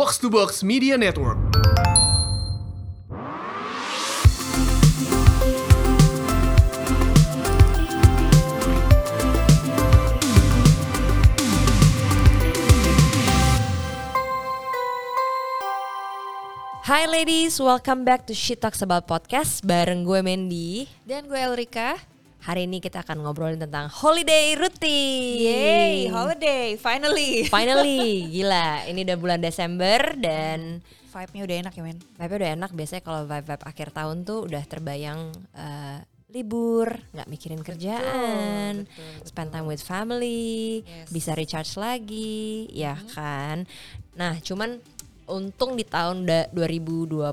Box to Box Media Network. Hi ladies, welcome back to She Talks About Podcast bareng gue Mandy. Dan gue Elrika. Hari ini kita akan ngobrolin tentang holiday routine. Yeay, holiday, finally. Finally, gila. Ini udah bulan Desember dan Vibe-nya udah enak ya men. vibe udah enak. Biasanya kalau vibe-vibe akhir tahun tuh udah terbayang eh, libur, nggak mikirin kerjaan, spend time with family, Yes. bisa recharge lagi, ya kan. Nah, cuman untung di tahun da- 2021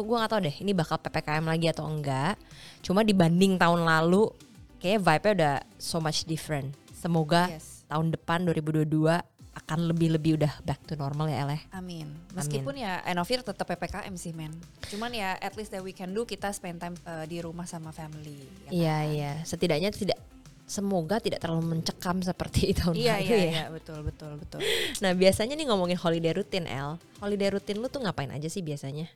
gue nggak tahu deh ini bakal ppkm lagi atau enggak. Cuma dibanding tahun lalu, kayak vibe-nya udah so much different. Semoga Yes. tahun depan 2022 akan lebih-lebih udah back to normal ya Eleh. Amin. Meskipun ya end of year tetap PPKM sih men. Cuman ya at least that we can do kita spend time uh, di rumah sama family. ya Iya kan? iya, setidaknya tidak semoga tidak terlalu mencekam seperti tahun Iya lalu iya ya. iya betul betul betul. Nah biasanya nih ngomongin holiday rutin El, holiday rutin lu tuh ngapain aja sih biasanya?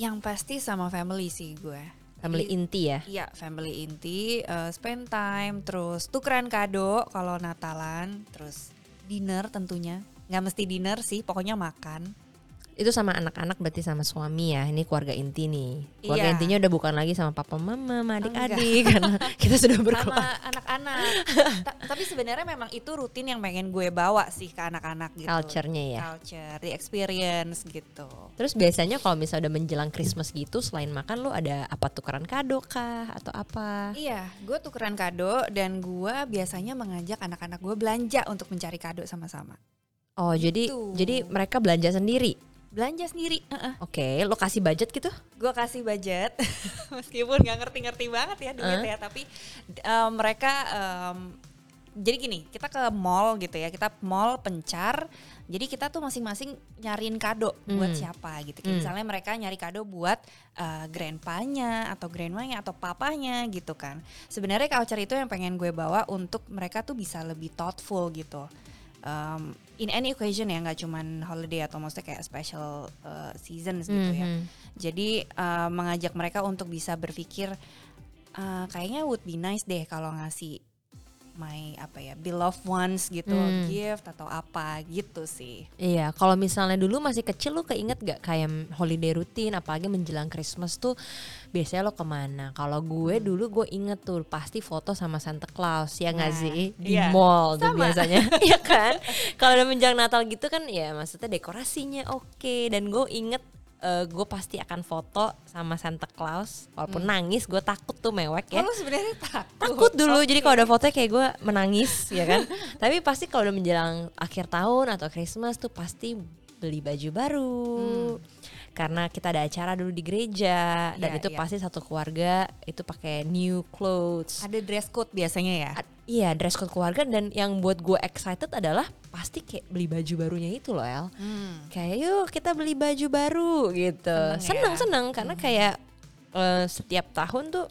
Yang pasti sama family sih gue. Family inti ya? Iya, family inti, uh, spend time, terus tukeran kado kalau Natalan, terus dinner tentunya. Nggak mesti dinner sih, pokoknya makan. Itu sama anak-anak berarti sama suami ya, ini keluarga inti nih. Keluarga Iya. intinya udah bukan lagi sama papa mama, sama adik-adik karena kita sudah berkeluarga. sama anak-anak. Ta- tapi sebenarnya memang itu rutin yang pengen gue bawa sih ke anak-anak gitu. Culture-nya ya. Culture, the experience gitu. Terus biasanya kalau misalnya udah menjelang Christmas gitu, selain makan lu ada apa tukeran kado kah atau apa? Iya, gue tukeran kado dan gue biasanya mengajak anak-anak gue belanja untuk mencari kado sama-sama. Oh jadi Gitu. jadi mereka belanja sendiri. Belanja sendiri. heeh. Oke, lo kasih budget gitu? Gue kasih budget, meskipun nggak ngerti-ngerti banget ya duit ya, tapi eh, mereka em, jadi gini, kita ke mall gitu ya, kita mall pencar, jadi kita tuh masing-masing nyariin kado buat Hmm. siapa gitu. Hmm. Misalnya mereka nyari kado buat eh, grandpanya atau grandmanya atau papanya gitu kan. Sebenarnya culture itu yang pengen gue bawa untuk mereka tuh bisa lebih thoughtful gitu. Um, in any occasion ya, nggak cuman holiday atau maksudnya kayak special uh, seasons gitu ya. Mhm. Jadi uh, mengajak mereka untuk bisa berpikir uh, kayaknya would be nice deh kalau ngasih my apa ya beloved ones gitu Hmm. gift atau apa gitu sih. Iya, kalau misalnya dulu masih kecil lu keinget gak kayak holiday rutin, apalagi menjelang Christmas tuh biasanya lo ke mana? Kalau gue dulu gue inget tuh pasti foto sama Santa Claus ya nggak Nah, sih di iya. mall tuh biasanya, Iya kan? Kalau udah menjelang Natal gitu kan ya maksudnya dekorasinya oke dan gue inget eh, gue pasti akan foto sama Santa Claus walaupun nangis gue takut tuh mewek ya Oh, lu sebenarnya takut. takut dulu jadi Oke. kalau ada fotonya kayak gue menangis ya kan tapi pasti kalau udah menjelang akhir tahun atau Christmas tuh pasti beli baju baru karena kita ada acara dulu di gereja dan Iya, itu iya. pasti satu keluarga itu pakai new clothes ada dress code biasanya ya. A- iya dress code keluarga dan yang buat gue excited adalah pasti kayak beli baju barunya itu loh El. Hmm. kayak yuk kita beli baju baru gitu. Seneng ya? seneng seneng karena kayak eh, setiap tahun tuh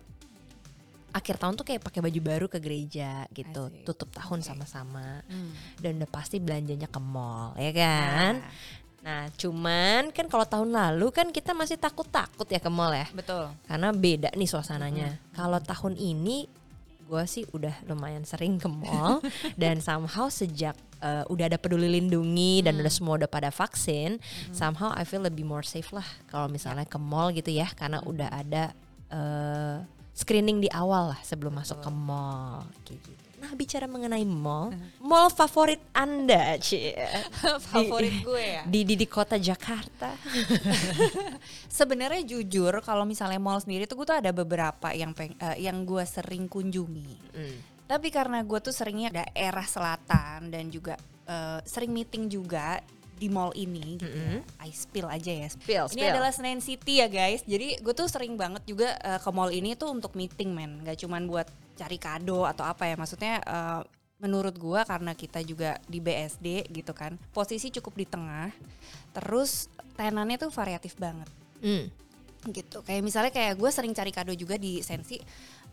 akhir tahun tuh kayak pakai baju baru ke gereja gitu. Asik. tutup tahun sama-sama. Hmm. dan udah pasti belanjanya ke mall ya kan? Nah, nah cuman kan kalau tahun lalu kan kita masih takut-takut ya ke mall ya. Betul. karena beda nih suasananya. Kalau tahun ini gue sih udah lumayan sering ke mall dan somehow sejak uh, udah ada peduli lindungi dan udah semua udah pada vaksin somehow I feel lebih more safe lah kalau misalnya ke mall gitu ya karena udah ada uh, screening di awal lah sebelum masuk ke mall kayak gitu. Nah bicara mengenai mall, mall favorit anda, cie Favorit gue ya. di di, di kota Jakarta. Sebenarnya jujur kalau misalnya mall sendiri tuh gue tuh ada beberapa yang peng, eh, yang gue sering kunjungi. Hmm. Tapi karena gue tuh seringnya daerah selatan dan juga eh, sering meeting juga di mall ini gitu. ya. I spill aja ya. Spill, Ini spill. adalah Senen City ya guys. Jadi gue tuh sering banget juga eh, ke mall ini tuh untuk meeting men. Gak cuman buat cari kado atau apa ya. Maksudnya eh, menurut gue karena kita juga di BSD gitu kan. Posisi cukup di tengah. Terus tenannya tuh variatif banget Hmm. gitu kayak misalnya kayak gue sering cari kado juga di sensi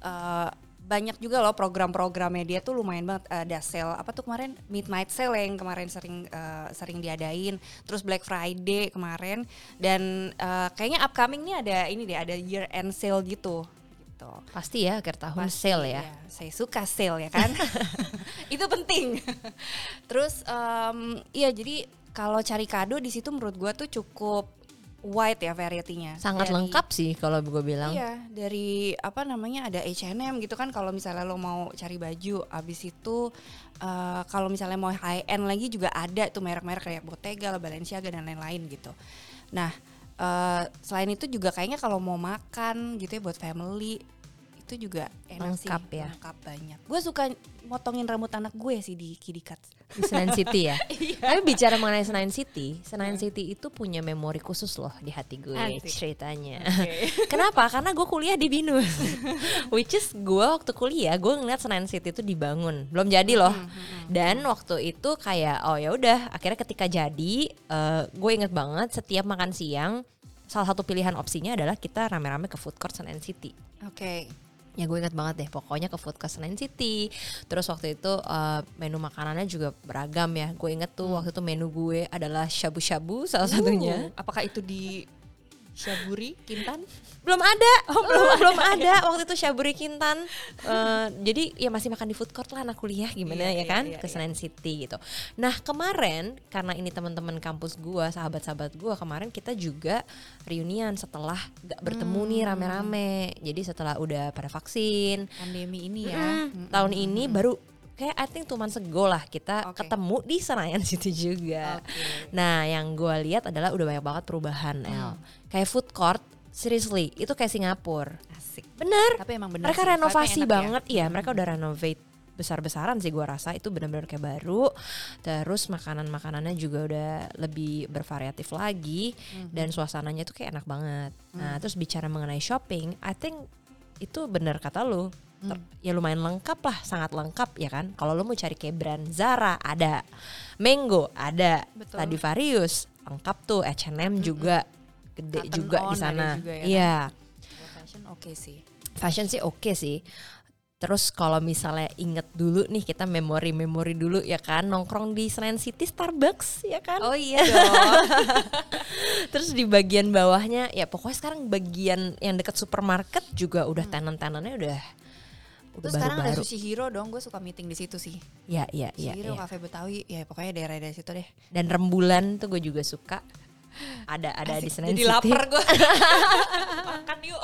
eh, banyak juga loh program-programnya dia tuh lumayan banget ada sale apa tuh kemarin midnight sale yang kemarin sering uh, sering diadain terus Black Friday kemarin dan uh, kayaknya upcoming nih ada ini deh ada year end sale gitu gitu Pasti ya akhir tahun Pasti, sale ya. Saya suka sale ya kan. itu penting. Terus em, iya jadi kalau cari kado di situ menurut gua tuh cukup wide ya variety-nya. Sangat Dari- lengkap sih kalau gue bilang. Iya, dari apa namanya ada H&M gitu kan kalau misalnya lo mau cari baju, abis itu eh, kalau misalnya mau high end lagi juga ada tuh merek-merek kayak Bottega, Balenciaga dan lain-lain gitu. Nah, eh, selain itu juga kayaknya kalau mau makan gitu ya buat family itu juga enak Lengkap sih, ya. lengkap banyak. Gue suka motongin rambut anak gue sih di Kiddy Cuts. di Senayan City ya. Iya. Tapi bicara mengenai Senayan City, Senayan City itu punya memori khusus loh di hati gue Asik. ceritanya. Kenapa? Karena gue kuliah di Binus. Which is gue waktu kuliah gue ngeliat Senayan City itu dibangun, belum jadi loh. Dan waktu itu kayak oh ya udah, akhirnya ketika jadi, eh, gue inget banget setiap makan siang salah satu pilihan opsinya adalah kita rame-rame ke food court Senayan City. Oke. Ya gue inget banget deh pokoknya ke food court Senayan City. Terus waktu itu eh, menu makanannya juga beragam ya. Gue inget tuh waktu itu menu gue adalah shabu-shabu salah satunya. Uh, apakah itu di Shaburi, Kintan? Belum ada, belum, belum ada. waktu itu shaburi kintan. Eh, Jadi ya masih makan di food court lah anak kuliah gimana Iya, ya iya, kan? iya, Ke iya. Senayan City gitu. Nah kemarin karena ini teman-teman kampus gue Sahabat-sahabat gue kemarin kita juga reunian setelah gak bertemu nih Hmm. rame-rame. Jadi setelah udah pada vaksin. Pandemi ini ya. Mm, tahun ini baru kayak I think tuman sego lah kita Oke. ketemu di Senayan City juga. Oke. Nah, yang gue lihat adalah udah banyak banget perubahan El. Kayak food court, seriously itu kayak Singapura. Asik. Bener. Tapi emang bener Mereka sih, renovasi ya. banget, iya. Mereka udah renovate besar-besaran sih gua rasa itu benar-benar kayak baru. Terus makanan-makanannya juga udah lebih bervariatif lagi dan suasananya tuh kayak enak banget. Nah, terus bicara mengenai shopping, I think itu benar kata lu. Ter- Ya lumayan lengkap lah, sangat lengkap ya kan. Kalau lu mau cari kayak brand Zara ada, Mango ada, Betul. Stradivarius lengkap tuh, H&M juga gede Cotton juga di sana. ya kan? Iya fashion oke sih. fashion sih oke sih. Terus kalau misalnya inget dulu nih kita memori-memori dulu ya kan nongkrong di Senayan City Starbucks ya kan. Oh iya dong. Terus di bagian bawahnya ya pokoknya sekarang bagian yang dekat supermarket juga udah tenan-tenannya udah udah Terus sekarang ada. Sushi Hero dong, gue suka meeting di situ sih. Ya ya Sushi ya, Hero, ya. Cafe Betawi, ya pokoknya daerah-daerah situ deh. Dan rembulan tuh gue juga suka. Ada ada di Asik, Senayan Jadi City. lapar gue. Makan yuk.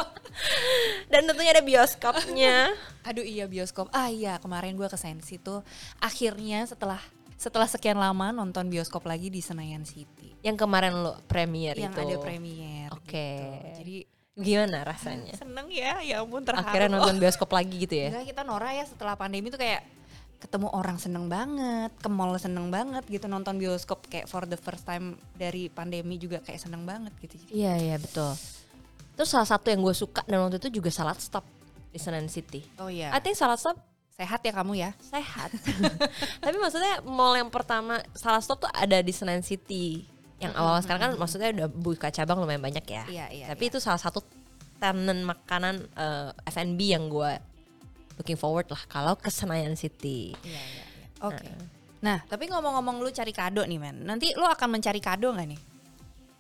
Dan tentunya ada bioskopnya. Aduh iya bioskop. Ah iya kemarin gue ke Sensi tuh akhirnya setelah setelah sekian lama nonton bioskop lagi di Senayan City. yang kemarin lo premier yang itu. ada premier. Oke. gitu. Jadi Gimana rasanya? seneng ya, ya ampun terharu. Akhirnya nonton bioskop lagi gitu ya? Enggak kita Nora ya setelah pandemi tuh kayak ketemu orang seneng banget, ke mall seneng banget gitu nonton bioskop kayak for the first time dari pandemi juga kayak seneng banget gitu. Iya iya betul. Terus salah satu yang gue suka dan waktu itu juga salad stop di Senayan City. Oh iya. I think salad stop Sehat ya kamu ya? sehat. Tapi maksudnya mall yang pertama salad stop tuh ada di Senayan City. Yang awal sekarang kan maksudnya udah buka cabang lumayan banyak ya. Iya, iya, Tapi itu salah satu tenan makanan eh, F&B yang gue looking forward lah kalau ke Senayan City. Iya iya. iya. Oke. Nah tapi ngomong-ngomong lu cari kado nih men, nanti lu akan mencari kado nggak nih?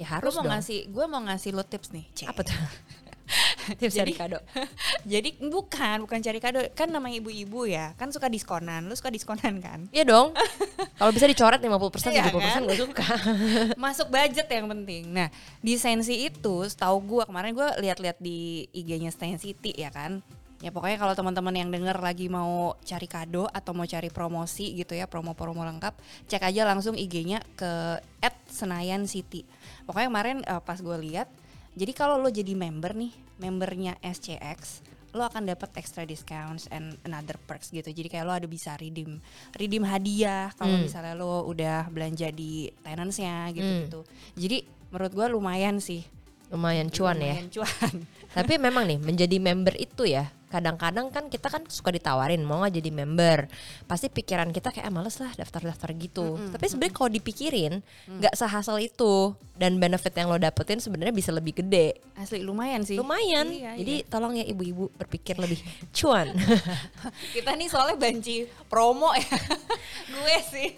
Ya harus mau dong. ngasih, gue mau ngasih lu tips nih. Cek. Apa tuh? Tips Jadi- dari kado. Jadi bukan, bukan cari kado. Kan namanya ibu-ibu ya, kan suka diskonan. Lu suka diskonan kan? Iya dong. Kalau bisa dicoret 50% Iya 70% kan? gue suka. Masuk budget yang penting. Nah, di Sensi itu, setahu gue kemarin gue lihat-lihat di IG-nya Sensi City ya kan. Ya pokoknya kalau teman-teman yang denger lagi mau cari kado atau mau cari promosi gitu ya, promo-promo lengkap, cek aja langsung IG-nya ke @senayan city. Pokoknya kemarin eh, pas gue lihat, jadi kalau lo jadi member nih, membernya SCX, lo akan dapat extra discounts and another perks gitu. Jadi kayak lo ada bisa redeem redeem hadiah kalau Hmm. misalnya lo udah belanja di tenants-nya Hmm. gitu-gitu. Jadi menurut gua lumayan sih lumayan cuan ya. Lumayan cuan. Tapi memang nih menjadi member itu ya kadang-kadang kan kita kan suka ditawarin mau nggak jadi member pasti pikiran kita kayak ah, males lah daftar-daftar gitu Mm-mm, tapi sebenarnya kalau dipikirin nggak sehasal itu dan benefit yang lo dapetin sebenarnya bisa lebih gede Asli lumayan sih. lumayan Iya, jadi tolong ya ibu-ibu berpikir lebih cuan Kita nih soalnya banci promo ya. gue sih.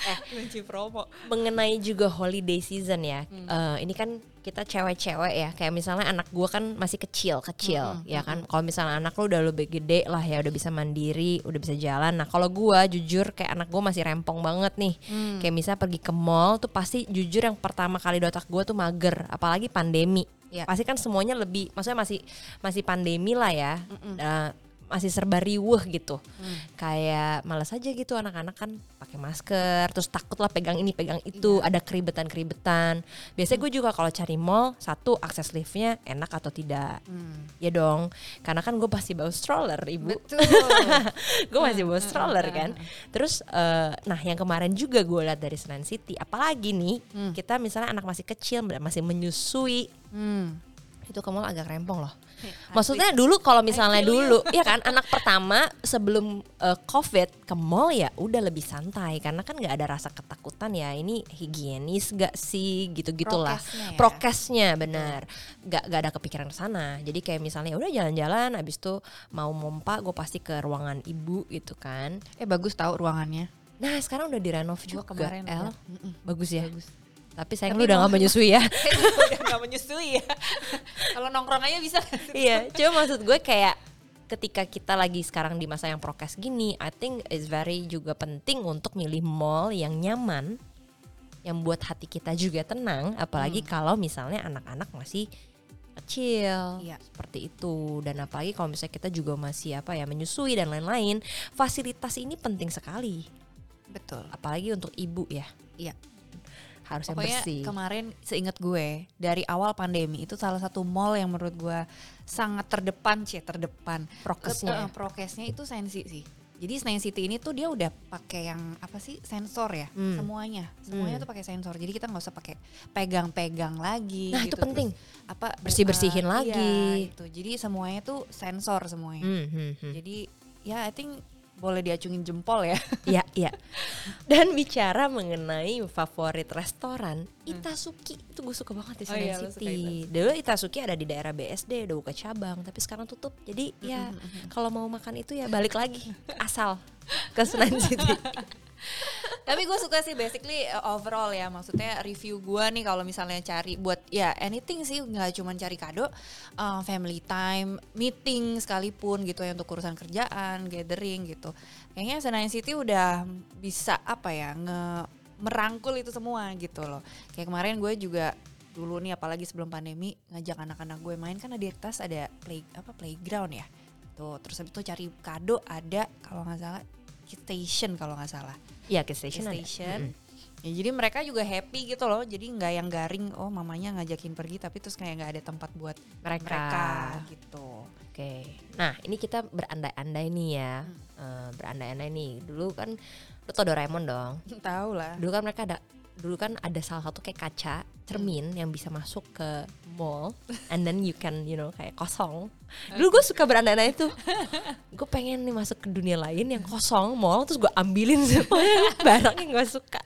Eh, banci promo. mengenai juga holiday season ya. eh, ini kan kita cewek-cewek ya. Kayak misalnya anak gua kan masih kecil, kecil ya kan. Kalau misalnya anak lu udah lebih gede lah ya, udah bisa mandiri, udah bisa jalan. Nah, kalau gua jujur kayak anak gua masih rempong banget nih. Kayak misalnya pergi ke mall tuh pasti jujur yang pertama kali di otak gua tuh mager, apalagi pandemi. Ya. Pasti kan semuanya lebih maksudnya masih masih pandemi lah ya. Nah, masih serba riuh gitu. Kayak malas aja gitu anak-anak kan pakai masker, terus takut lah pegang ini pegang itu, ada keribetan-keribetan. Biasanya gue juga kalau cari mall satu akses liftnya enak atau tidak, ya dong. Karena kan gue pasti bawa stroller ibu, gue masih bawa stroller kan. Terus, eh, nah yang kemarin juga gue lihat dari Senan City, apalagi nih kita misalnya anak masih kecil masih menyusui, hmm. Itu ke mall agak rempong loh. Maksudnya dulu kalau misalnya dulu ya kan anak pertama sebelum eh, covid ke mall ya udah lebih santai karena kan nggak ada rasa ketakutan ya ini higienis gak sih gitu gitulah Prokesnya ya. prokesnya benar nggak nggak ada kepikiran ke sana jadi kayak misalnya "Ya udah jalan-jalan abis itu mau mompa gue pasti ke ruangan ibu gitu kan Eh bagus tahu ruangannya. nah sekarang udah direnov juga kemarin El. Mm-mm. bagus ya Bagus. Tapi sayang Tapi lu udah nggak menyusui ya udah gak menyusui ya. Kalau nongkrong aja bisa. iya cuma maksud gue kayak ketika kita lagi sekarang di masa yang prokes gini I think it's very juga penting untuk milih mall yang nyaman yang buat hati kita juga tenang apalagi kalau misalnya anak-anak masih kecil Iya. seperti itu dan apalagi kalau misalnya kita juga masih apa ya menyusui dan lain-lain fasilitas ini penting sekali Betul. apalagi untuk ibu ya Iya. Harus yang Pokoknya bersih kemarin seingat gue dari awal pandemi itu salah satu mall yang menurut gue sangat terdepan sih terdepan Prokesnya Ke- ya? eh, prokesnya itu Sensi sih. Jadi Senayan City ini tuh dia udah pakai yang apa sih sensor ya Hmm. semuanya semuanya Hmm. tuh pakai sensor jadi kita nggak usah pakai pegang-pegang lagi Nah, itu gitu. penting. Terus apa Bersih-bersihin eh, lagi. iya, itu jadi semuanya tuh sensor semuanya Hmm, hmm, hmm. jadi ya I think boleh diacungin jempol ya Iya, iya. Dan bicara mengenai favorit restoran, Itasuki itu gue suka banget di Oh Senayan iya, lu suka City. Dulu Itasuki ada di daerah BSD, udah buka cabang, tapi sekarang tutup. Jadi ya kalau mau makan itu ya balik lagi asal ke Senayan City. Tapi gue suka sih basically uh, overall ya maksudnya review gue nih kalau misalnya cari buat ya anything sih nggak cuma cari kado, uh, family time, meeting sekalipun gitu ya untuk urusan kerjaan, gathering gitu. Kayaknya Senayan City udah bisa apa ya nge merangkul itu semua gitu loh. Kayak kemarin gue juga dulu nih apalagi sebelum pandemi ngajak anak-anak gue main kan di atas ada play apa playground ya. Tuh terus habis itu cari kado ada kalau nggak salah Station kalau nggak salah Iya, ke station, ada. station. Ya, jadi mereka juga happy gitu loh. Jadi nggak yang garing. Oh mamanya ngajakin pergi tapi terus kayak nggak ada tempat buat Mereka. mereka gitu. Oke. Nah, ini kita berandai-andai nih ya. Eh, berandai-andai nih. Dulu kan lu tau Doraemon dong. Tahu lah. dulu kan mereka ada dulu kan ada salah satu kayak kaca cermin yang bisa masuk ke mall and then you can you know kayak kosong. Dulu gue suka berandai-andai itu. Gue pengen nih masuk ke dunia lain yang kosong mall terus gue ambilin semua barang yang gue suka.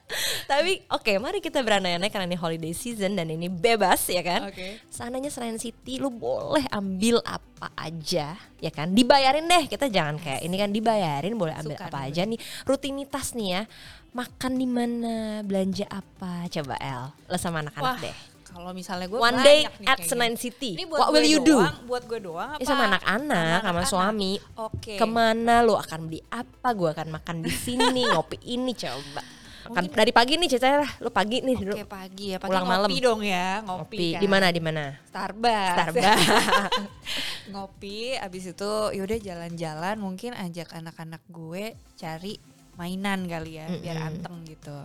Tapi oke mari kita berandai-andai karena ini holiday season dan ini bebas ya kan? Oke. seandainya Senayan City lu boleh ambil apa aja ya kan? Dibayarin deh kita jangan kayak ini kan dibayarin boleh ambil Suka apa nih aja nih. Rutinitas nih ya makan di mana? Belanja apa? Coba El. Lo sama anak-anak deh. kalau misalnya gue one day nih at. Senayan City. Ini buat what will you do? doang, Buat gue doang apa? Eh, sama anak-anak sama suami. Oke. ke mana? Lu akan beli apa? Gue akan makan di sini ngopi ini coba. Mungkin- dari pagi nih cerita lah. Lu pagi nih dulu. Oke pagi ya, pagi Pulang ngopi malam. dong ya, ngopi. ngopi. kan. di mana? Di mana? Starbucks. Starbucks. Ngopi, abis itu yaudah jalan-jalan, mungkin ajak anak-anak gue cari mainan kali ya, biar Mm-mm. anteng gitu.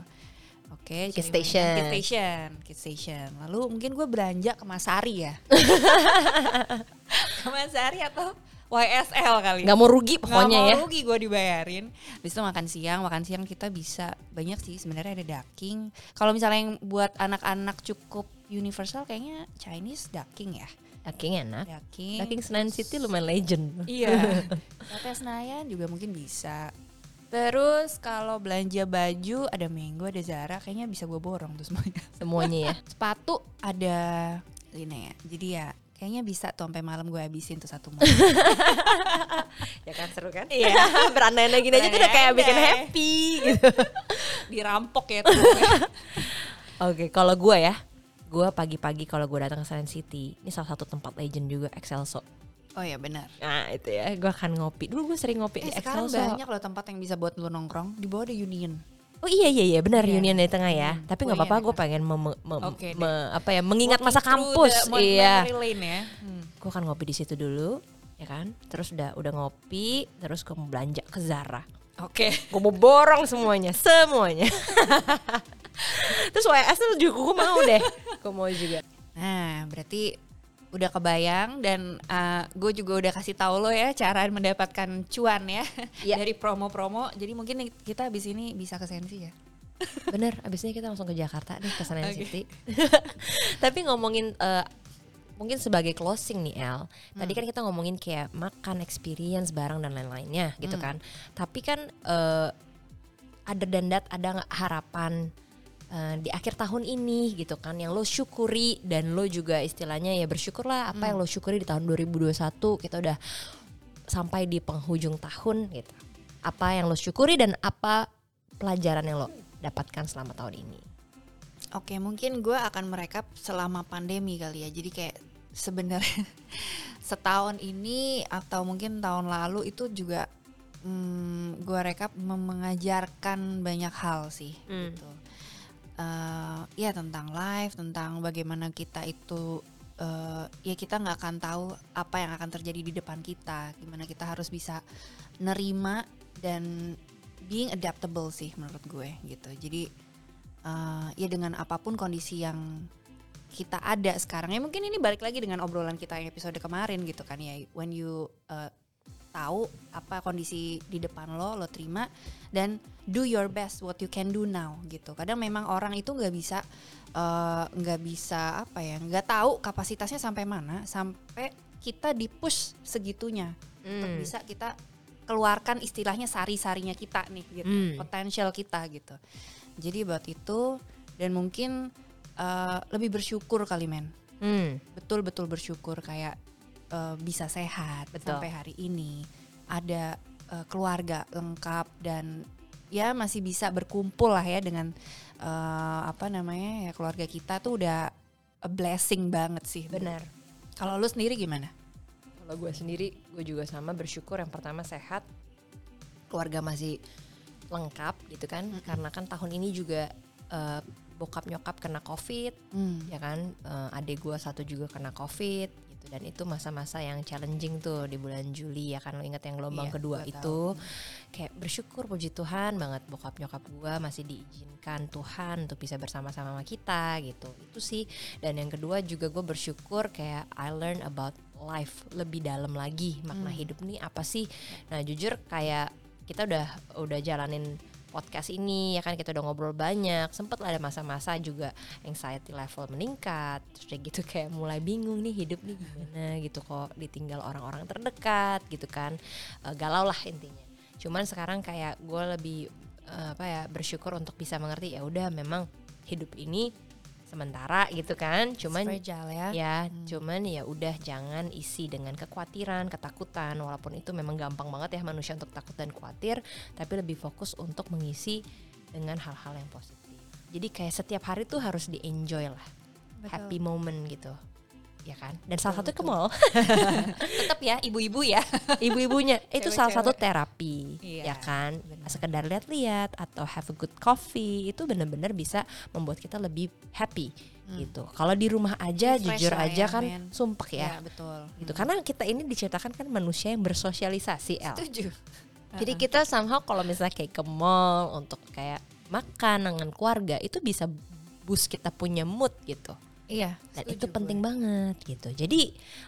Oke, mainan. Station. Kid Station, Kid Station. Lalu mungkin gue belanja ke Masari ya. ke Masari atau YSL kali. nggak mau rugi pokoknya mau ya rugi gue dibayarin. Habis itu makan siang, makan siang kita bisa banyak sih sebenarnya ada daging. Kalau misalnya yang buat anak-anak cukup universal kayaknya Chinese Daking ya. Daking enak. Daking. Daking Senayan City lumayan legend. Iya. Hotel Senayan juga mungkin bisa. Terus kalau belanja baju ada Mango, ada Zara, kayaknya bisa gue borong tuh semuanya. Semuanya ya. Sepatu ada Lina ya. Jadi ya kayaknya bisa tuh sampai malam gue habisin tuh satu mall. ya kan seru kan? Iya. Berandai-andai gini aja tuh udah kayak bikin happy gitu. Dirampok ya tuh. Oke, kalau gue ya, gue pagi-pagi kalau gue datang ke Senayan City, ini salah satu tempat legend juga Excelso. Oh ya benar. Nah itu ya, gue akan ngopi. Dulu gue sering ngopi Eh, di sekarang Excelso. banyak loh tempat yang bisa buat lu nongkrong. Di bawah ada Union. Oh iya iya iya benar Iya. Union di tengah ya. Hmm. Tapi Oh nggak iya, apa-apa, gue iya. pengen mem- mem- deh. me- apa ya mengingat masa kampus. the Iya. lane ya. Hmm. Gue akan ngopi di situ dulu, ya kan. Terus udah udah ngopi, terus gue mau belanja ke Zara. Oke. Gue mau borong semuanya, semuanya. terus WS tuh juga gue mau deh. Gue mau juga. Nah, berarti udah kebayang dan gue juga udah kasih tahu lo ya cara mendapatkan cuan ya Iya. dari promo-promo. Jadi mungkin kita abis ini bisa ke Sensi ya. Bener, abis ini kita langsung ke Jakarta deh ke Senayan Oke. City. Tapi ngomongin eh, mungkin sebagai closing nih El, tadi kan kita ngomongin kayak makan, experience barang dan lain-lainnya gitu Hmm. kan. Tapi kan eh, ada dan that ada harapan eh, di akhir tahun ini gitu kan yang lo syukuri dan lo juga istilahnya ya bersyukurlah apa yang lo syukuri di tahun 2021 kita udah sampai di penghujung tahun gitu. Apa yang lo syukuri dan apa pelajaran yang lo dapatkan selama tahun ini. Oke, mungkin gue akan merekap selama pandemi kali ya. Jadi kayak sebenarnya setahun ini atau mungkin tahun lalu itu juga hmm, gue rekap mengajarkan banyak hal sih. Hmm. Gitu. Eh, ya tentang life, tentang bagaimana kita itu eh, ya kita nggak akan tahu apa yang akan terjadi di depan kita. Gimana kita harus bisa nerima dan being adaptable sih menurut gue gitu. Jadi eh, ya dengan apa pun kondisi yang kita ada sekarang ya mungkin ini balik lagi dengan obrolan kita yang episode kemarin gitu kan ya when you eh, tahu apa kondisi di depan lo lo terima dan do your best what you can do now gitu kadang memang orang itu nggak bisa eh, nggak bisa apa ya nggak tahu kapasitasnya sampai mana sampai kita di push segitunya untuk Hmm. bisa kita keluarkan istilahnya sari-sarinya kita nih gitu Hmm. potensial kita gitu jadi buat itu dan mungkin eh, lebih bersyukur kali men Hmm. betul-betul bersyukur kayak eh, bisa sehat Betul. sampai hari ini. Ada eh, keluarga lengkap dan ya masih bisa berkumpul lah ya dengan eh, apa namanya ya keluarga kita tuh udah a blessing banget sih. Benar. kalau lu sendiri gimana? Kalau gue sendiri, gue juga sama bersyukur yang pertama sehat, keluarga masih lengkap gitu kan, karena kan tahun ini juga eh, bokap nyokap kena covid, Hmm. ya kan, Eh, adik gue satu juga kena covid, gitu. Dan itu masa-masa yang challenging tuh di bulan Juli ya kan. Lo ingat yang gelombang Iya, kedua itu, tahu. kayak bersyukur puji Tuhan banget bokap nyokap gue masih diizinkan Tuhan untuk bisa bersama-sama sama kita gitu. Itu sih. Dan yang kedua juga gue bersyukur kayak I learn about life lebih dalam lagi. Makna Hmm. hidup nih apa sih? Nah jujur kayak kita udah udah jalanin podcast ini ya kan kita udah ngobrol banyak. Sempet lah ada masa-masa juga anxiety level meningkat. Terus kayak gitu kayak mulai bingung nih hidup nih gimana gitu kok ditinggal orang-orang terdekat gitu kan. Eh, galau lah intinya. Cuman sekarang kayak gue lebih eh, apa ya bersyukur untuk bisa mengerti ya udah memang hidup ini sementara gitu kan. Cuman fragile ya ya cuman ya udah jangan isi dengan kekhawatiran ketakutan. Walaupun itu memang gampang banget ya manusia untuk takut dan khawatir tapi lebih fokus untuk mengisi dengan hal-hal yang positif. Jadi kayak setiap hari tuh harus di enjoy lah. Betul. happy moment gitu ya kan? Dan salah satu ke mall. tetap ya ibu-ibu ya. Ibu-ibunya. Itu salah satu terapi Iya, ya kan? benar. sekedar lihat-lihat atau have a good coffee itu benar-benar bisa membuat kita lebih happy gitu. Kalau di rumah aja jujur lah aja ya, kan men. sumpek ya. Ya betul. Gitu. Karena kita ini diceritakan kan manusia yang bersosialisasi El. Setuju. Jadi kita somehow kalau misalnya kayak ke mall untuk kayak makan dengan keluarga itu bisa boost kita punya mood gitu Iya. dan setuju itu gue. penting banget gitu. Jadi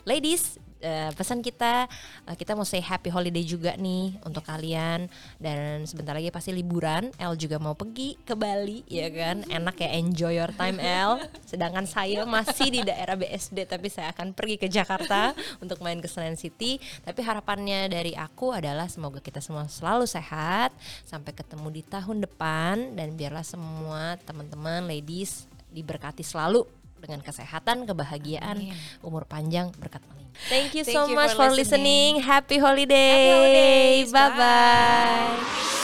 ladies eh, pesan kita eh, kita mau say happy holiday juga nih untuk kalian. Dan sebentar lagi pasti liburan. El juga mau pergi ke Bali ya kan? Enak ya enjoy your time El sedangkan saya masih di daerah BSD tapi saya akan pergi ke Jakarta untuk main ke Senayan City. Tapi harapannya dari aku adalah semoga kita semua selalu sehat sampai ketemu di tahun depan. Dan biarlah semua teman-teman ladies diberkati selalu dengan kesehatan, kebahagiaan, Amin. umur panjang, berkat melimpah. Thank you Thank so you much for for listening. listening. Happy holiday. Happy holidays. Bye bye. Bye.